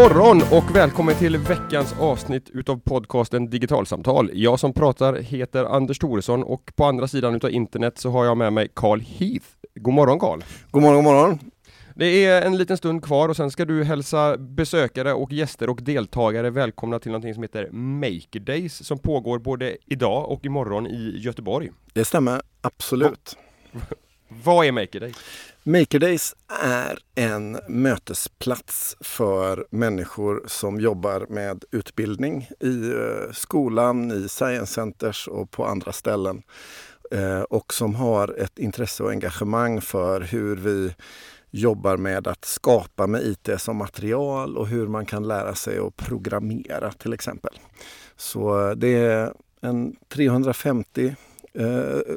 morgon och välkommen till veckans avsnitt utav podcasten Digitalsamtal. Jag som pratar heter Anders Thoresson och på andra sidan utav internet så har jag med mig Carl Heath. God morgon Carl! God morgon, god morgon! Det är en liten stund kvar och sen ska du hälsa besökare och gäster och deltagare välkomna till någonting som heter Maker Days som pågår både idag och imorgon i Göteborg. Det stämmer absolut. Vad är Maker Days? Maker Days är en mötesplats för människor som jobbar med utbildning i eh, skolan, i science centers och på andra ställen. Eh, och som har ett intresse och engagemang för hur vi jobbar med att skapa med IT som material och hur man kan lära sig att programmera till exempel. Så eh, det är en 350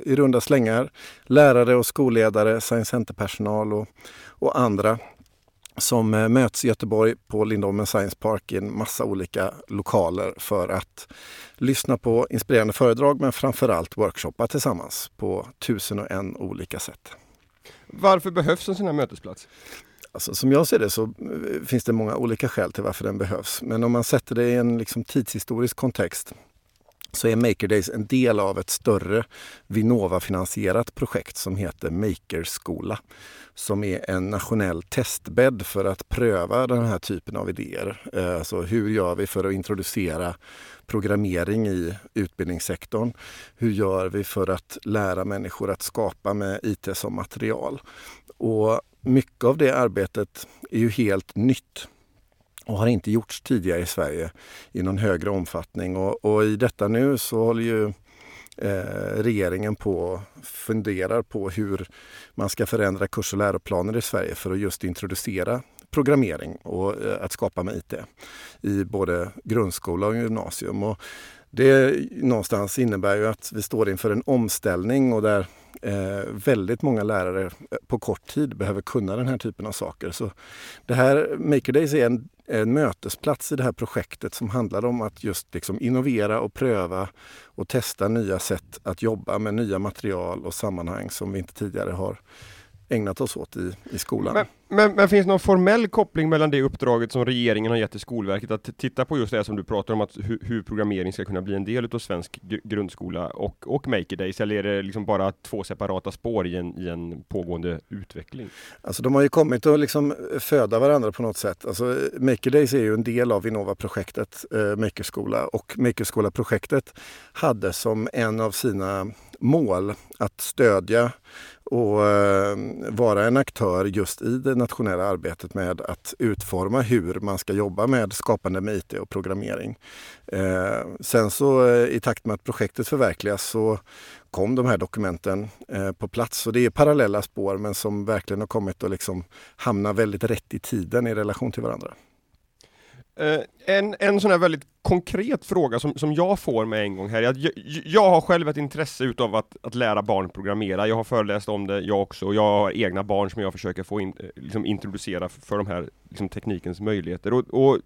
i runda slängar lärare och skolledare, science center-personal och, och andra som eh, möts i Göteborg på Lindholmen Science Park i en massa olika lokaler för att lyssna på inspirerande föredrag men framförallt workshoppa tillsammans på tusen och en olika sätt. Varför behövs en sån här mötesplats? Alltså, som jag ser det så eh, finns det många olika skäl till varför den behövs. Men om man sätter det i en liksom tidshistorisk kontext så är Maker Days en del av ett större Vinnova-finansierat projekt som heter Makerskola. Som är en nationell testbädd för att pröva den här typen av idéer. Alltså hur gör vi för att introducera programmering i utbildningssektorn? Hur gör vi för att lära människor att skapa med IT som material? Och mycket av det arbetet är ju helt nytt och har inte gjorts tidigare i Sverige i någon högre omfattning. Och, och i detta nu så håller ju eh, regeringen på och funderar på hur man ska förändra kurs och läroplaner i Sverige för att just introducera programmering och eh, att skapa med IT i både grundskola och gymnasium. Och det någonstans innebär ju att vi står inför en omställning och där eh, väldigt många lärare eh, på kort tid behöver kunna den här typen av saker. Så det här Maker Days är en, en mötesplats i det här projektet som handlar om att just liksom innovera och pröva och testa nya sätt att jobba med nya material och sammanhang som vi inte tidigare har ägnat oss åt i, i skolan. Men, men, men, finns det någon formell koppling mellan det uppdraget som regeringen har gett till Skolverket att titta på just det som du pratar om, att hur, hur programmering ska kunna bli en del av svensk grundskola och, och Maker Days, eller är det liksom bara två separata spår i en, i en pågående utveckling? Alltså de har ju kommit att liksom föda varandra på något sätt. Alltså, Maker Days är ju en del av Vinnova-projektet eh, Makerskola och Makerskola-projektet hade som en av sina mål att stödja och eh, vara en aktör just i det nationella arbetet med att utforma hur man ska jobba med skapande med IT och programmering. Eh, sen så eh, i takt med att projektet förverkligas så kom de här dokumenten eh, på plats. Så det är parallella spår men som verkligen har kommit att liksom hamna väldigt rätt i tiden i relation till varandra. Eh, en, en sån här väldigt konkret fråga som, som jag får med en gång här, jag, jag har själv ett intresse utav att, att lära barn programmera, jag har föreläst om det jag också, och jag har egna barn som jag försöker få in, eh, liksom introducera för de här liksom, teknikens möjligheter. Och, och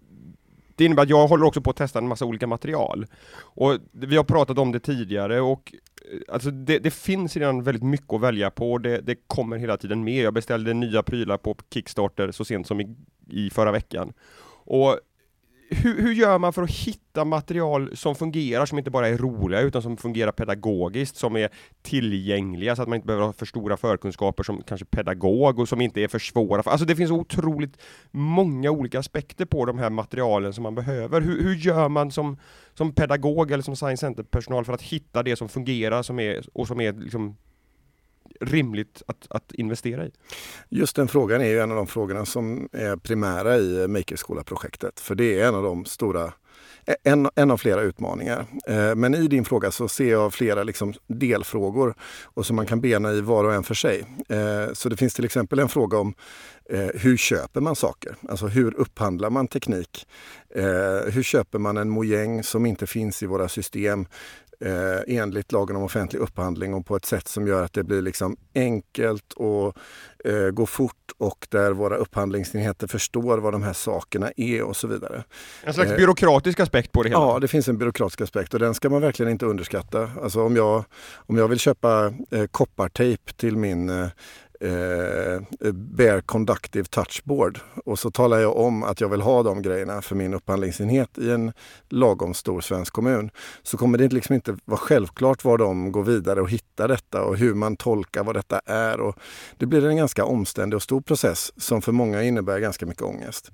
det innebär att jag håller också på att testa en massa olika material. Och vi har pratat om det tidigare och eh, alltså det, det finns redan väldigt mycket att välja på, det, det kommer hela tiden mer. Jag beställde nya prylar på Kickstarter så sent som i, i förra veckan. Och hur, hur, gör man för att hitta material som fungerar, som inte bara är roliga, utan som fungerar pedagogiskt, som är tillgängliga, så att man inte behöver ha för stora förkunskaper som kanske pedagog, och som inte är för svåra. Alltså det finns otroligt många olika aspekter på de här materialen som man behöver. Hur, hur gör man som, som pedagog eller som science center-personal för att hitta det som fungerar, som är, och som är liksom rimligt att, att investera i? Just den frågan är ju en av de frågorna som är primära i Makerskola-projektet. För det är en av de stora e, en, en av flera utmaningar. Eh, men i din fråga så ser jag flera liksom delfrågor och som man kan bena i var och en för sig. Eh, så det finns till exempel en fråga om eh, hur köper man saker? Alltså hur upphandlar man teknik? Hur köper man en mojäng som inte finns i våra system? Eh, enligt lagen om offentlig upphandling och på ett sätt som gör att det blir liksom enkelt och eh, går fort och där våra upphandlingsenheter förstår vad de här sakerna är och så vidare. En slags eh, byråkratisk aspekt på det hela? Ja, det finns en byråkratisk aspekt och den ska man verkligen inte underskatta. Alltså om jag, om jag vill köpa eh, koppartejp till min eh, Bear Conductive Touchboard. Och så talar jag om att jag vill ha de grejerna för min upphandlingsenhet i en lagom stor svensk kommun. Så kommer det liksom inte vara självklart var de går vidare och hittar detta och hur man tolkar vad detta är. Och det blir en ganska omständig och stor process som för många innebär ganska mycket ångest.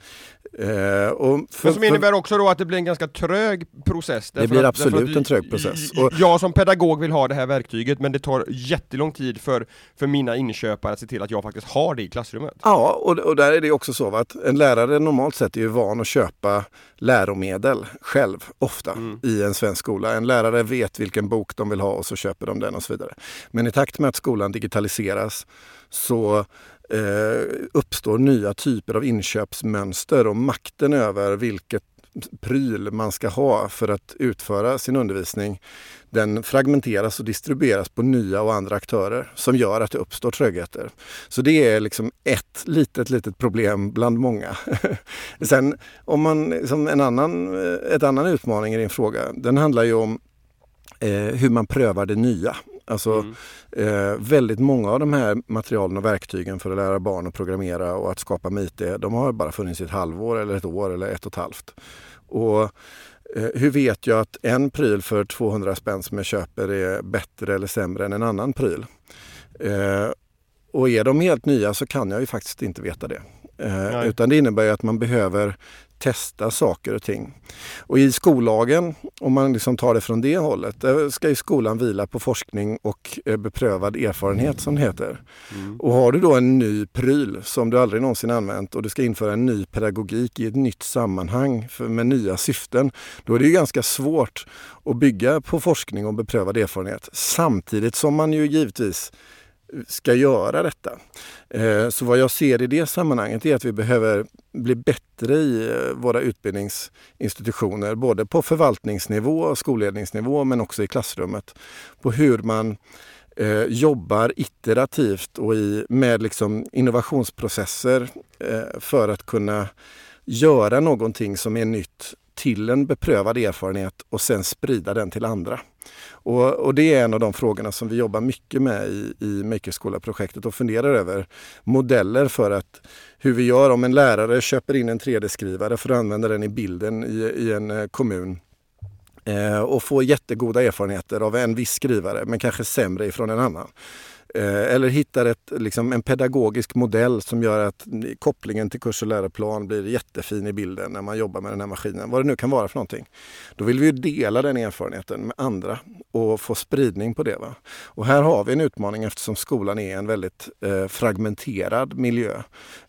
Eh, och för, Men som innebär också då att det blir en ganska trög process. Det blir absolut att, en trög process. Och, jag som pedagog vill ha det här verktyget men det tar jättelång tid för, för mina inköpare att se till att jag faktiskt har det i klassrummet. Ja, och, och där är det också så att en lärare normalt sett är ju van att köpa läromedel själv, ofta, mm. i en svensk skola. En lärare vet vilken bok de vill ha och så köper de den och så vidare. Men i takt med att skolan digitaliseras så eh, uppstår nya typer av inköpsmönster och makten över vilket pryl man ska ha för att utföra sin undervisning den fragmenteras och distribueras på nya och andra aktörer som gör att det uppstår trögheter. Så det är liksom ett litet, litet problem bland många. Sen om man, som en annan, ett annan utmaning i din fråga, den handlar ju om eh, hur man prövar det nya. Alltså mm. eh, väldigt många av de här materialen och verktygen för att lära barn att programmera och att skapa med IT, de har bara funnits i ett halvår eller ett år eller ett och ett halvt. Och eh, hur vet jag att en pryl för 200 spänn som jag köper är bättre eller sämre än en annan pryl? Eh, och är de helt nya så kan jag ju faktiskt inte veta det. Eh, utan det innebär att man behöver testa saker och ting. Och i skollagen, om man liksom tar det från det hållet, där ska ju skolan vila på forskning och eh, beprövad erfarenhet som det heter. Mm. Och har du då en ny pryl som du aldrig någonsin använt och du ska införa en ny pedagogik i ett nytt sammanhang för, med nya syften, då är det ju ganska svårt att bygga på forskning och beprövad erfarenhet samtidigt som man ju givetvis ska göra detta. Eh, så vad jag ser i det sammanhanget är att vi behöver bli bättre i eh, våra utbildningsinstitutioner, både på förvaltningsnivå och skolledningsnivå men också i klassrummet, på hur man eh, jobbar iterativt och i, med liksom innovationsprocesser eh, för att kunna göra någonting som är nytt till en beprövad erfarenhet och sen sprida den till andra. Och, och, det är en av de frågorna som vi jobbar mycket med i, i Makerskola-projektet och funderar över modeller för att hur vi gör om en lärare köper in en 3D-skrivare för att använda den i bilden i, i en eh, kommun eh, och får jättegoda erfarenheter av en viss skrivare men kanske sämre ifrån en annan. Eh, eller hittar ett, liksom en pedagogisk modell som gör att kopplingen till kurs och läroplan blir jättefin i bilden när man jobbar med den här maskinen. Vad det nu kan vara för någonting. Då vill vi dela den erfarenheten med andra och få spridning på det. Va? Och här har vi en utmaning eftersom skolan är en väldigt eh, fragmenterad miljö.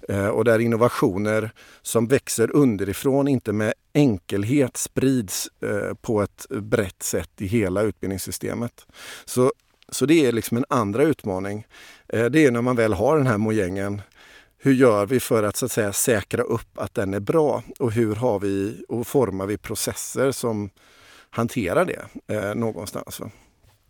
Eh, och där innovationer som växer underifrån inte med enkelhet sprids eh, på ett brett sätt i hela utbildningssystemet. Så så det är liksom en andra utmaning. Eh, det är när man väl har den här mojängen. Hur gör vi för att så att säga säkra upp att den är bra? Och hur har vi och formar vi processer som hanterar det eh, någonstans?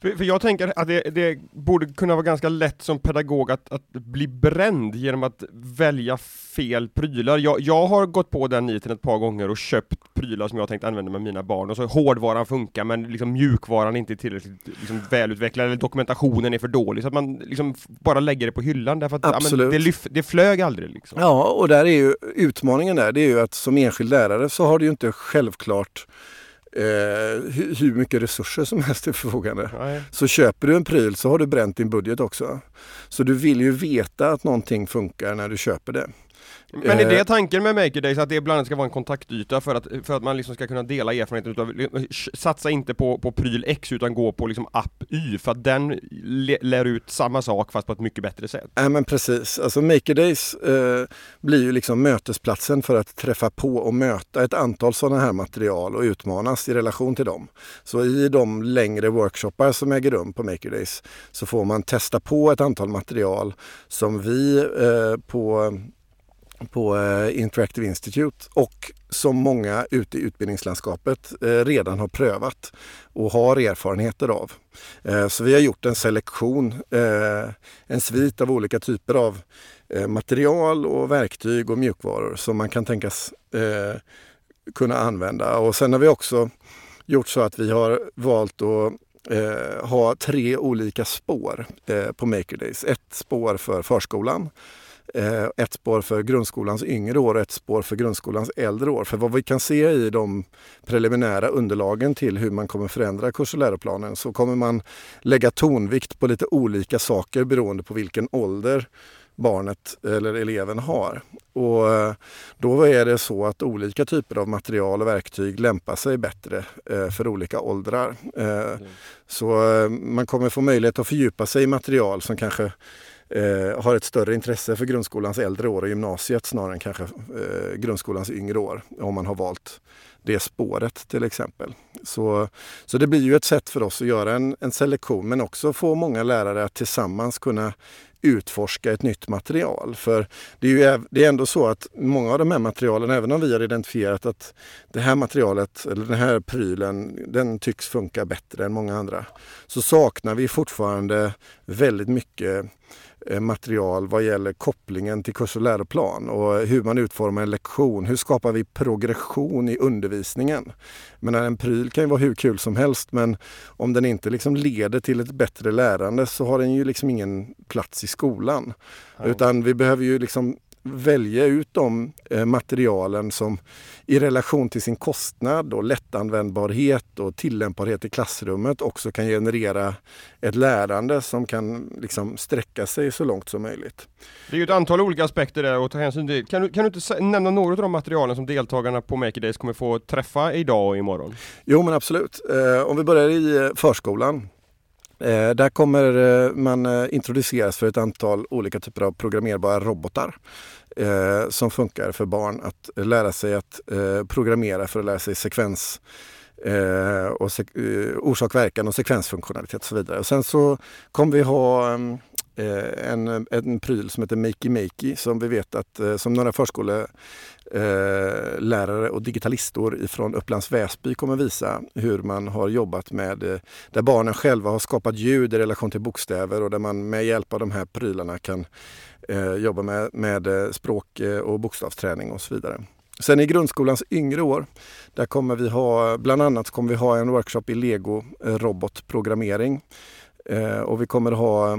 För, för jag tänker att det, det, borde kunna vara ganska lätt som pedagog att, att bli bränd genom att välja fel prylar. Jag, jag har gått på den niten ett par gånger och köpt prylar som jag tänkt använda med mina barn, och så hårdvaran funkar men liksom mjukvaran är inte tillräckligt liksom, välutvecklad, eller dokumentationen är för dålig, så att man liksom bara lägger det på hyllan dur att ja, det, lyf, det flög aldrig. Liksom. Ja, och där är ju utmaningen där, det är ju att som enskild lärare så har du ju inte självklart hur mycket resurser som helst till förfogande. Nej. Så köper du en pryl så har du bränt din budget också. Så du vill ju veta att någonting funkar när du köper det. Men är det eh. tanken med Maker Days, att det bland annat ska vara en kontaktyta för att, för att man liksom ska kunna dela erfarenheten utav, satsa inte på, på pryl X utan gå på liksom app Y, för att den lär ut samma sak fast på ett mycket bättre sätt? Ja men precis, alltså Maker Days eh, blir ju liksom mötesplatsen för att träffa på och möta ett antal sådana här material och utmanas i relation till dem. Så i de längre workshoppar som äger rum på Maker Days så får man testa på ett antal material som vi eh, på på eh, Interactive Institute och som många ute i utbildningslandskapet eh, redan har prövat och har erfarenheter av. Eh, så vi har gjort en selektion, eh, en svit av olika typer av eh, material och verktyg och mjukvaror som man kan tänkas eh, kunna använda. Och sen har vi också gjort så att vi har valt att eh, ha tre olika spår eh, på Maker Days. Ett spår för förskolan, ett spår för grundskolans yngre år och ett spår för grundskolans äldre år. För vad vi kan se i de preliminära underlagen till hur man kommer förändra kurs och läroplanen så kommer man lägga tonvikt på lite olika saker beroende på vilken ålder barnet eller eleven har. Och eh, då är det så att olika typer av material och verktyg lämpar sig bättre eh, för olika åldrar. Mm. Så man kommer få möjlighet att fördjupa sig i material som kanske Eh, har ett större intresse för grundskolans äldre år och gymnasiet snarare än kanske eh, grundskolans yngre år om man har valt det spåret till exempel. Så, så det blir ju ett sätt för oss att göra en, en selektion men också få många lärare att tillsammans kunna utforska ett nytt material. För det är ju det är ändå så att många av de här materialen, även om vi har identifierat att det här materialet eller den här prylen, den tycks funka bättre än många andra, så saknar vi fortfarande väldigt mycket material vad gäller kopplingen till kurs och läroplan och hur man utformar en lektion. Hur skapar vi progression i undervisningen? Men en pryl kan ju vara hur kul som helst men om den inte liksom leder till ett bättre lärande så har den ju liksom ingen plats i skolan. Ja. Utan vi behöver ju liksom välja ut de eh, materialen som i relation till sin kostnad och lättanvändbarhet och tillämpbarhet i klassrummet också kan generera ett lärande som kan liksom sträcka sig så långt som möjligt. Det är ju ett antal olika aspekter där att ta hänsyn till. Kan du, kan du inte nämna några av de materialen som deltagarna på Maker Days kommer få träffa idag och imorgon? Jo men absolut. Eh, om vi börjar i eh, förskolan Eh, där kommer eh, man eh, introduceras för ett antal olika typer av programmerbara robotar eh, som funkar för barn att lära sig att eh, programmera för att lära sig sekvens eh, och sek orsak, verkan och sekvensfunktionalitet och så vidare. Och sen så kommer vi ha ehm, Eh, en, en pryl som heter Makey Makey som vi vet att eh, som några förskolelärare eh, och digitalistor ifrån Upplands Väsby kommer visa hur man har jobbat med, där barnen själva har skapat ljud i relation till bokstäver och där man med hjälp av de här prylarna kan jobba med, med språk och bokstavsträning och så vidare. Sen i grundskolans yngre år, där kommer vi ha, bland annat kommer vi ha en workshop i lego robotprogrammering. Och vi kommer ha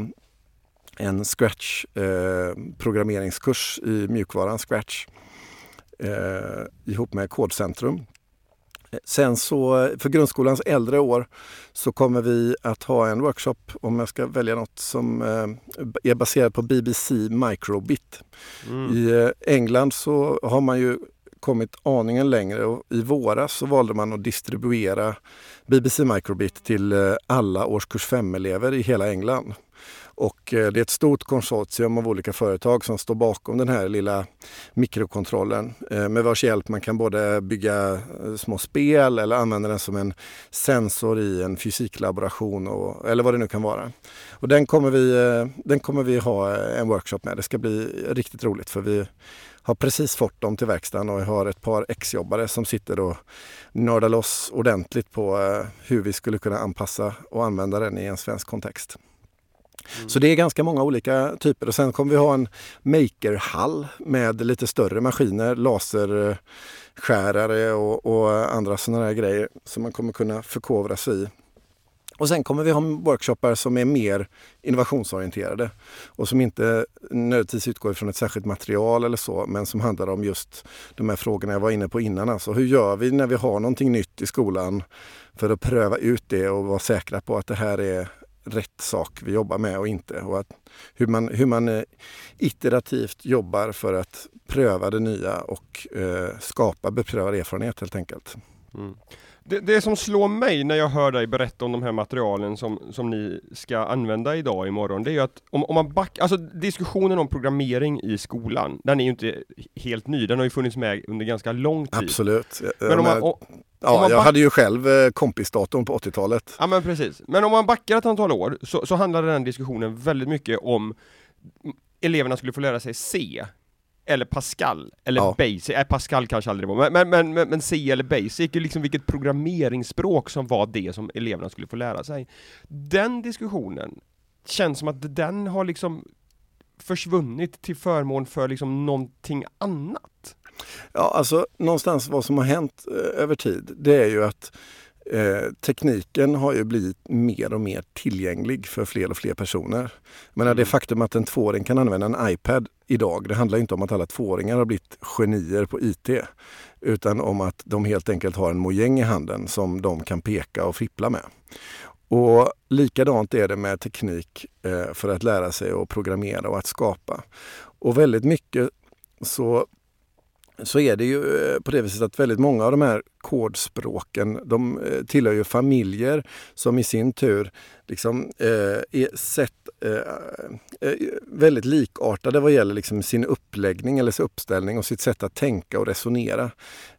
en Scratch eh, programmeringskurs i mjukvaran Scratch eh, ihop med Kodcentrum. Sen så för grundskolans äldre år så kommer vi att ha en workshop, om jag ska välja något, som eh, är baserad på BBC Microbit. Mm. I England så har man ju kommit aningen längre och i våras så valde man att distribuera BBC Microbit till alla årskurs 5-elever i hela England. Och eh, det är ett stort konsortium av olika företag som står bakom den här lilla mikrokontrollen eh, med vars hjälp man kan både bygga eh, små spel eller använda den som en sensor i en fysiklaboration och, eller vad det nu kan vara. Och den kommer, vi, den kommer vi ha en workshop med. Det ska bli riktigt roligt för vi har precis fått dem till verkstaden och jag har ett par exjobbare som sitter och nördar loss ordentligt på hur vi skulle kunna anpassa och använda den i en svensk kontext. Mm. Så det är ganska många olika typer och sen kommer vi ha en makerhall med lite större maskiner, laserskärare och, och andra sådana här grejer som man kommer kunna förkovra sig i. Och sen kommer vi ha workshoppar som är mer innovationsorienterade och som inte nödvändigtvis utgår från ett särskilt material eller så, men som handlar om just de här frågorna jag var inne på innan. Alltså hur gör vi när vi har någonting nytt i skolan för att pröva ut det och vara säkra på att det här är rätt sak vi jobbar med och inte. Och att hur, man, hur man eh, iterativt jobbar för att pröva det nya och eh, skapa beprövad erfarenhet helt enkelt. Mm. Det, det, som slår mig när jag hör dig berätta om de här materialen som, som ni ska använda idag imorgon, det är ju att om, om man backar, alltså diskussionen om programmering i skolan, den är ju inte helt ny, den har ju funnits med under ganska lång tid. Absolut. Men om man, om, Ja, jag hade ju själv eh, kompisdatorn på 80-talet. Ja men precis. Men om man backar ett antal år så, så handlade den diskussionen väldigt mycket om eleverna skulle få lära sig C eller Pascal, eller ja. Basic, äh, Pascal kanske aldrig var, men, men, men, men C eller Basic, liksom vilket programmeringsspråk som var det som eleverna skulle få lära sig. Den diskussionen känns som att den har liksom försvunnit till förmån för liksom någonting annat. Ja, alltså någonstans vad som har hänt eh, över tid, det är ju att Eh, tekniken har ju blivit mer och mer tillgänglig för fler och fler personer. Men mm. det faktum att en tvååring kan använda en iPad idag, det handlar inte om att alla tvååringar har blivit genier på IT. Utan om att de helt enkelt har en mojäng i handen som de kan peka och fippla med. Och likadant är det med teknik eh, för att lära sig att programmera och att skapa. Och väldigt mycket så så är det ju eh, på det viset att väldigt många av de här kodspråken de eh, tillhör ju familjer som i sin tur liksom, eh, är sett, eh, eh, väldigt likartade vad gäller liksom sin uppläggning eller sin uppställning och sitt sätt att tänka och resonera.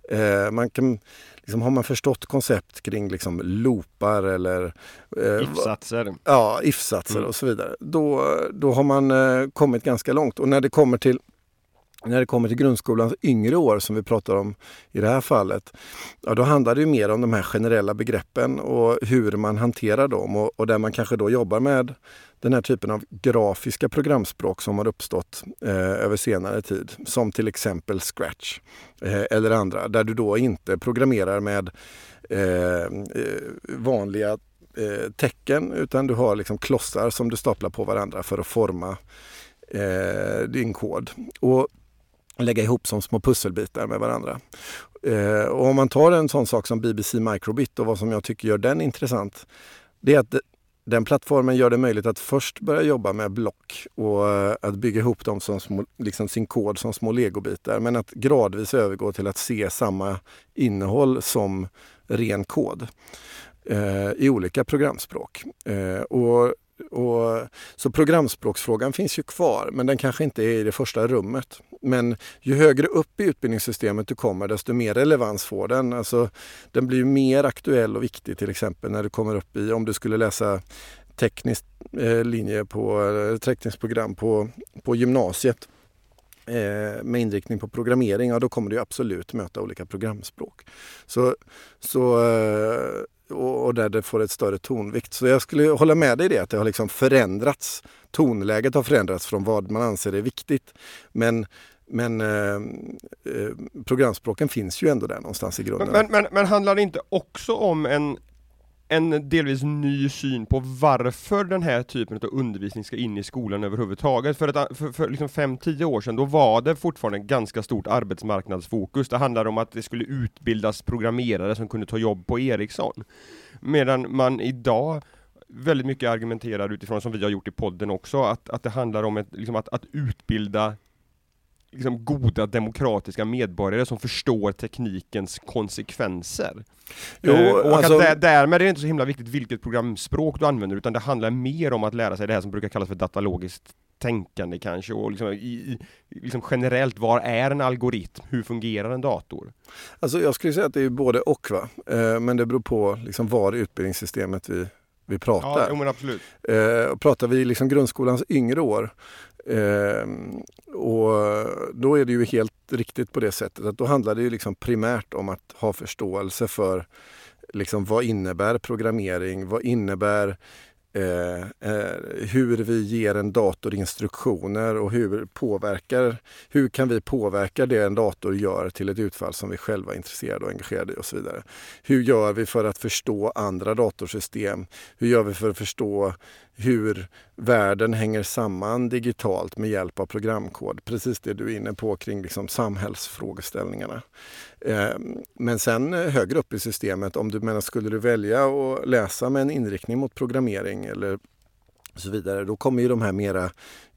Eh, man kan, liksom, har man förstått koncept kring liksom, loopar eller if-satser, ja, if-satser mm. och så vidare, då, då har man kommit ganska långt. Och när det kommer till när det kommer till grundskolans yngre år som vi pratar om i det här fallet, ja, då handlar det mer om de här generella begreppen och hur man hanterar dem och, och där man kanske då jobbar med den här typen av grafiska programspråk som har uppstått eh, över senare tid, som till exempel Scratch eh, eller andra, där du då inte programmerar med eh, eh vanliga eh, tecken utan du har liksom klossar som du staplar på varandra för att forma eh, din kod. Och lägga ihop som små pusselbitar med varandra. Eh, och om man tar en sån sak som BBC Microbit och vad som jag tycker gör den intressant, det är att den plattformen gör det möjligt att först börja jobba med block och eh, att bygga ihop dem som små, liksom sin kod som små legobitar. Men att gradvis övergå till att se samma innehåll som ren kod eh, i olika programspråk. Eh, och och, så programspråksfrågan finns ju kvar, men den kanske inte är i det första rummet. Men ju högre upp i utbildningssystemet du kommer, desto mer relevans får den. Alltså, den blir mer aktuell och viktig till exempel när du kommer upp i, om du skulle läsa teknisk eh, linje på, eh, tekniskt program på, på gymnasiet eh, med inriktning på programmering, ja då kommer du absolut möta olika programspråk. Så, så eh, och, och, där det får ett större tonvikt. Så jag skulle hålla med dig i det, att det har liksom förändrats. Tonläget har förändrats från vad man anser är viktigt. Men men eh, eh, programspråken finns ju ändå där någonstans i grunden. Men, men, men handlar det inte också om en, en delvis ny syn på varför den här typen av undervisning ska in i skolan överhuvudtaget. För, ett, för, för liksom 5-10 år sedan, då var det fortfarande ganska stort arbetsmarknadsfokus. Det handlade om att det skulle utbildas programmerare som kunde ta jobb på Ericsson. Medan man idag väldigt mycket argumenterar utifrån, som vi har gjort i podden också, att, att det handlar om ett, liksom att, att utbilda liksom goda demokratiska medborgare som förstår teknikens konsekvenser. Jo, uh, och alltså, att därmed är det inte så himla viktigt vilket programspråk du använder, utan det handlar mer om att lära sig det här som brukar kallas för datalogiskt tänkande kanske, och liksom, i, liksom generellt, vad är en algoritm? Hur fungerar en dator? Alltså jag skulle säga att det är både och, va? Eh, men det beror på liksom var i utbildningssystemet vi, vi pratar. Ja, men absolut. Eh, pratar vi liksom grundskolans yngre år, Ehm, och då är det ju helt riktigt på det sättet att då handlar det ju liksom primärt om att ha förståelse för liksom vad innebär programmering? Vad innebär Eh, eh, hur vi ger en dator instruktioner och hur, påverkar, hur kan vi påverka det en dator gör till ett utfall som vi själva är intresserade och engagerade i och så vidare. Hur gör vi för att förstå andra datorsystem? Hur gör vi för att förstå hur världen hänger samman digitalt med hjälp av programkod. Precis det du är inne på kring liksom samhällsfrågeställningarna. Ehm, men sen eh, högre upp i systemet, om du menar skulle du välja att läsa med en inriktning mot programmering eller så vidare, då kommer ju de här mera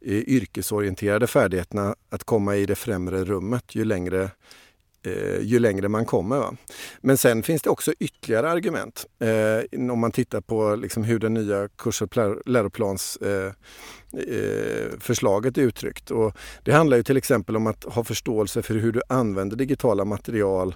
eh, yrkesorienterade färdigheterna att komma i det främre rummet ju längre eh, ju längre man kommer. Va? Men sen finns det också ytterligare argument. Eh, om man tittar på liksom hur den nya kurs och läroplansförslaget eh, eh är uttryckt. Och det handlar ju till exempel om att ha förståelse för hur du använder digitala material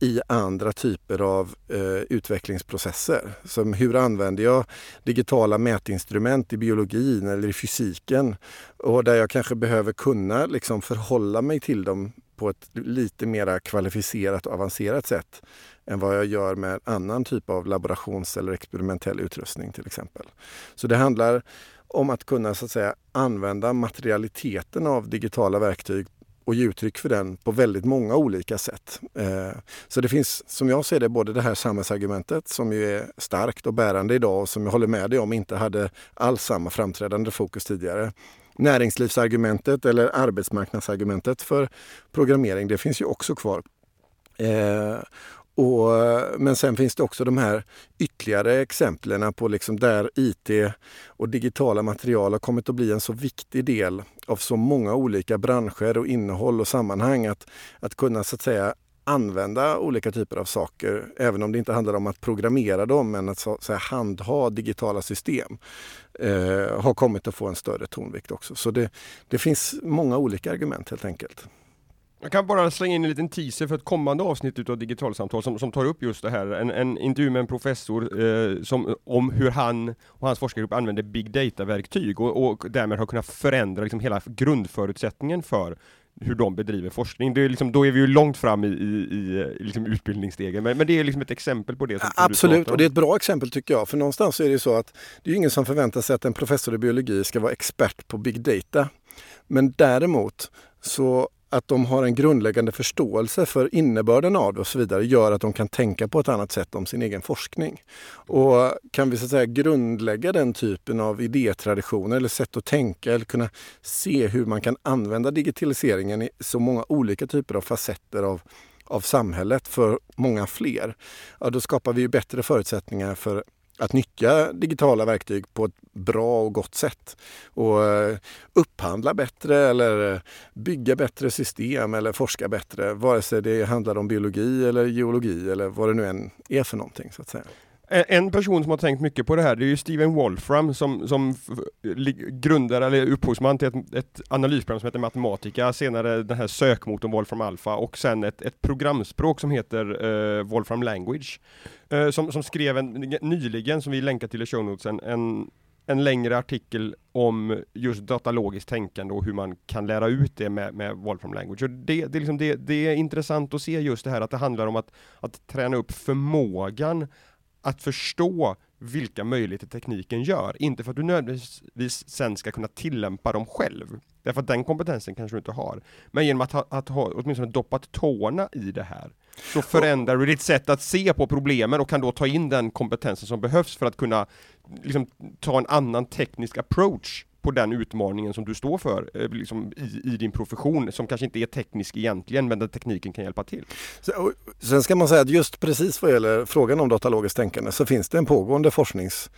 i andra typer av eh, utvecklingsprocesser. Som hur använder jag digitala mätinstrument i biologin eller i fysiken? Och där jag kanske behöver kunna liksom förhålla mig till dem på ett lite mer kvalificerat och avancerat sätt än vad jag gör med annan typ av laborations eller experimentell utrustning till exempel. Så det handlar om att kunna så att säga, använda materialiteten av digitala verktyg och ge uttryck för den på väldigt många olika sätt. Eh, så det finns, som jag ser det, både det här samhällsargumentet som ju är starkt och bärande idag och som jag håller med dig om inte hade alls samma framträdande fokus tidigare. Näringslivsargumentet eller arbetsmarknadsargumentet för programmering, det finns ju också kvar. Eh, och, men sen finns det också de här ytterligare exemplen på liksom där IT och digitala material har kommit att bli en så viktig del av så många olika branscher och innehåll och sammanhang att, att kunna så att säga använda olika typer av saker, även om det inte handlar om att programmera dem, men att så, så här, handha digitala system, eh, har kommit att få en större tonvikt också. Så det, det finns många olika argument helt enkelt. Jag kan bara slänga in en liten teaser för ett kommande avsnitt utav Digitalsamtal som, som tar upp just det här. En, en intervju med en professor eh, som, om hur han och hans forskargrupp använder big data-verktyg och, och därmed har kunnat förändra liksom hela grundförutsättningen för hur de bedriver forskning. Det är liksom, då är vi ju långt fram i, i, i liksom utbildningsstegen, men, men, det är liksom ett exempel på det. Som Absolut, och det är ett bra exempel tycker jag. För någonstans är det ju så att det är ingen som förväntar sig att en professor i biologi ska vara expert på big data. Men däremot så att de har en grundläggande förståelse för innebörden av det och så vidare gör att de kan tänka på ett annat sätt om sin egen forskning. Och kan vi så att säga grundlägga den typen av idétraditioner eller sätt att tänka eller kunna se hur man kan använda digitaliseringen i så många olika typer av facetter av av samhället för många fler, ja, då skapar vi ju bättre förutsättningar för att nyttja digitala verktyg på ett bra och gott sätt. Och eh, upphandla bättre eller eh, bygga bättre system eller forska bättre. Vare sig det handlar om biologi eller geologi eller vad det nu än är för någonting. så att säga. Eh, en person som har tänkt mycket på det här, det är ju Steven Wolfram som, som grundar eller upphovsman till ett, ett analysprogram som heter Matematica, senare den här sökmotorn Wolfram Alpha och sen ett, ett programspråk som heter uh, Wolfram Language. Uh, som, som skrev en, nyligen, som vi länkar till i show notes, en, en, en längre artikel om just datalogiskt tänkande och hur man kan lära ut det med, med Wolfram Language. Och det, det, är liksom det, det är intressant att se just det här att det handlar om att, att träna upp förmågan att förstå vilka möjligheter tekniken gör, inte för att du nödvändigtvis sen ska kunna tillämpa dem själv. Därför att den kompetensen kanske du inte har. Men genom att ha, att ha åtminstone doppat tårna i det här, så förändrar du ditt sätt att se på problemen och kan då ta in den kompetensen som behövs för att kunna liksom, ta en annan teknisk approach på den utmaningen som du står för eh, liksom i, i, din profession, som kanske inte är teknisk egentligen, men där tekniken kan hjälpa till. Sen ska man säga att just precis vad gäller frågan om datalogiskt tänkande så finns det en pågående forsknings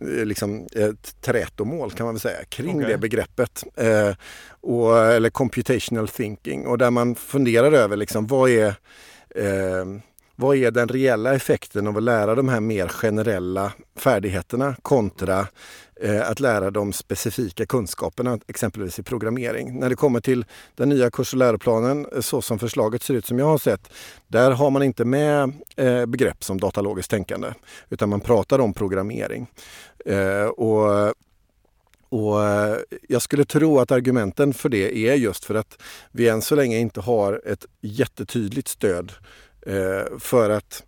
eh, liksom, ett trätomål kan man väl säga kring okay. det begreppet. Eh, och, eller computational thinking och där man funderar över liksom, vad är eh, vad är den reella effekten av att lära de här mer generella färdigheterna kontra eh, att lära de specifika kunskaperna, exempelvis i programmering. När det kommer till den nya kurs och läroplanen, eh, så som förslaget ser ut som jag har sett, där har man inte med eh, begrepp som datalogiskt tänkande, utan man pratar om programmering. Eh, och och eh, jag skulle tro att argumenten för det är just för att vi än så länge inte har ett jättetydligt stöd Eh, Eh, för att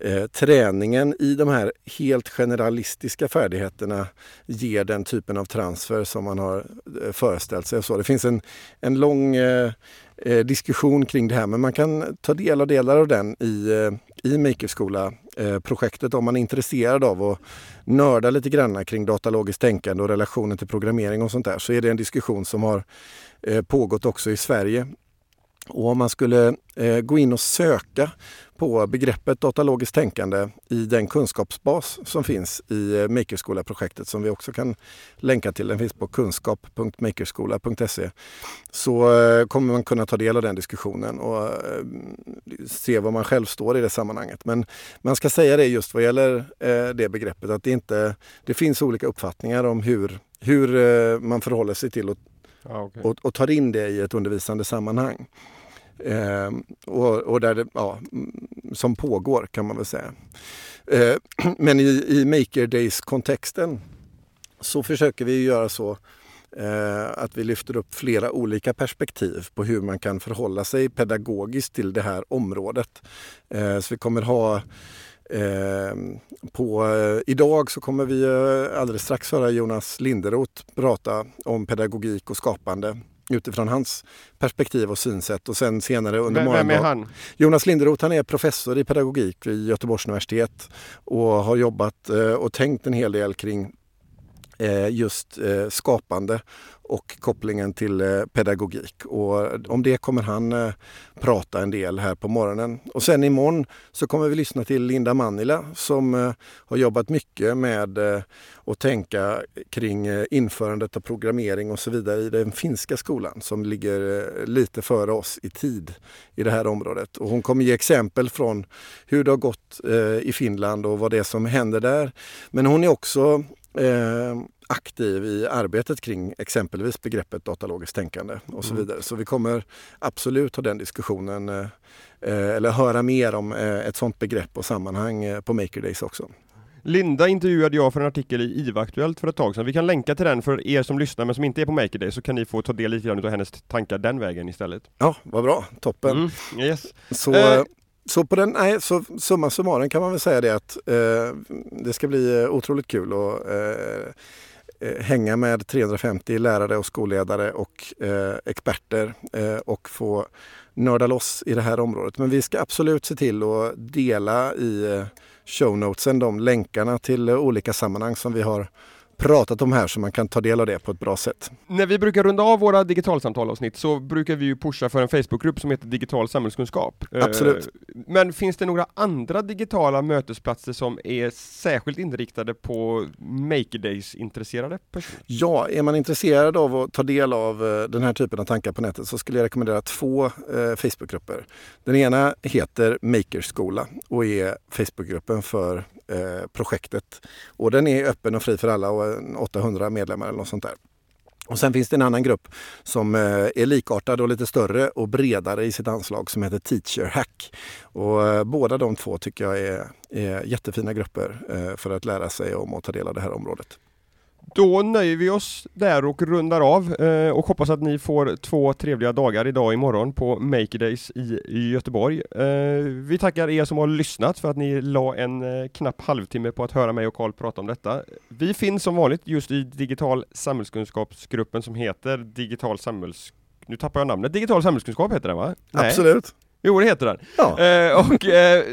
eh, träningen i de här helt generalistiska färdigheterna ger den typen av transfer som man har eh, föreställt sig. Så det finns en, en lång eh, eh, diskussion kring det här men man kan ta del av delar av den i, eh, i Makerskola-projektet eh, om man är intresserad av att nörda lite grann kring datalogiskt tänkande och relationen till programmering och sånt där så är det en diskussion som har eh, pågått också i Sverige och om man skulle eh, gå in och söka på begreppet datalogiskt tänkande i den kunskapsbas som finns i eh, Makerskola-projektet som vi också kan länka till. Den finns på kunskap.makerskola.se. Så eh, kommer man kunna ta del av den diskussionen och eh, se var man själv står i det sammanhanget. Men man ska säga det just vad gäller eh, det begreppet att det, inte, det finns olika uppfattningar om hur, hur eh, man förhåller sig till och, ah, okay. och, och tar in det i ett undervisande sammanhang. Eh, och, och, där det, ja, mm, som pågår kan man väl säga. Eh, men i, i Maker Days-kontexten så försöker vi göra så eh, att vi lyfter upp flera olika perspektiv på hur man kan förhålla sig pedagogiskt till det här området. Eh, så vi kommer ha Eh, på, eh, idag så kommer vi eh, alldeles strax höra Jonas Linderoth prata om pedagogik och skapande utifrån hans perspektiv och synsätt och sen senare under Vem, vem är han? Jonas Linderoth han är professor i pedagogik vid Göteborgs universitet och har jobbat eh, och tänkt en hel del kring eh, just eh, skapande och kopplingen till eh, pedagogik. Och eh, om det kommer han eh, prata en del här på morgonen. Och sen imorgon så kommer vi lyssna till Linda Manila som har jobbat mycket med att tänka kring införandet av programmering och så vidare i den finska skolan som ligger lite före oss i tid i det här området. Och hon kommer ge exempel från hur det har gått i Finland och vad det är som händer där. Men hon är också aktiv i arbetet kring exempelvis begreppet datalogiskt tänkande och så mm. vidare. Så vi kommer absolut ha den diskussionen eh, eh, eller höra mer om eh, ett sådant begrepp och sammanhang på Maker Days också. Linda intervjuade jag för en artikel i IVA-aktuellt för ett tag sedan. Vi kan länka till den för er som lyssnar men som inte är på Maker Day så kan ni få ta del lite grann av hennes tankar den vägen istället. Ja, vad bra, toppen. Mm, yes. Så, så på den, nej, så summa summarum kan man väl säga det att det ska bli otroligt kul och Eh, hänga med 350 lärare och skolledare och eh, experter eh, och få nörda loss i det här området. Men vi ska absolut se till att dela i eh, shownotesen de länkarna till eh, olika sammanhang som vi har pratat om här så man kan ta del av det på ett bra sätt. När vi brukar runda av våra digitalsamtalavsnitt så brukar vi ju pusha för en Facebookgrupp som heter Digital samhällskunskap. Absolut. Eh, men finns det några andra digitala mötesplatser som är särskilt inriktade på Maker Days-intresserade personer? Ja, är man intresserad av att ta del av eh, den här typen av tankar på nätet så skulle jag rekommendera två eh, Facebookgrupper. Den ena heter Makerskola och är Facebookgruppen för Eh, projektet. Och den är öppen och fri för alla och 800 medlemmar eller något sånt där. Och sen finns det en annan grupp som eh, är likartad och lite större och bredare i sitt anslag som heter Teacher Hack. Och eh, båda de två tycker jag är, är jättefina grupper för att lära sig om och ta del av det här området. Då nöjer vi oss där och rundar av eh, och hoppas att ni får två trevliga dagar idag och imorgon på Make Days i Göteborg. Eh, vi tackar er som har lyssnat för att ni la en eh, knapp halvtimme på att höra mig och Karl prata om detta. Vi finns som vanligt just i digital samhällskunskapsgruppen som heter Digital samhällskunskap. Nu tappar jag namnet. Digital samhällskunskap heter den va? Absolut. Nej. Jo, det heter den. Ja. Eh, och eh,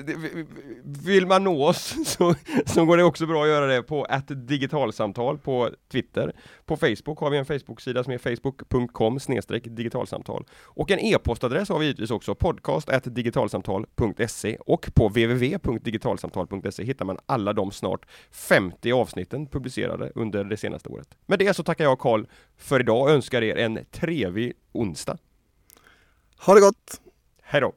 vill man nå oss så, så går det också bra att göra det på ett digitalsamtal på Twitter. På Facebook har vi en Facebook-sida som är facebook.com digitalsamtal. Och en e-postadress har vi givetvis också, podcast digitalsamtal.se och på www.digitalsamtal.se hittar man alla de snart 50 avsnitten publicerade under det senaste året. Med det så tackar jag Karl för idag och önskar er en trevlig onsdag. Ha det gott! Hej då!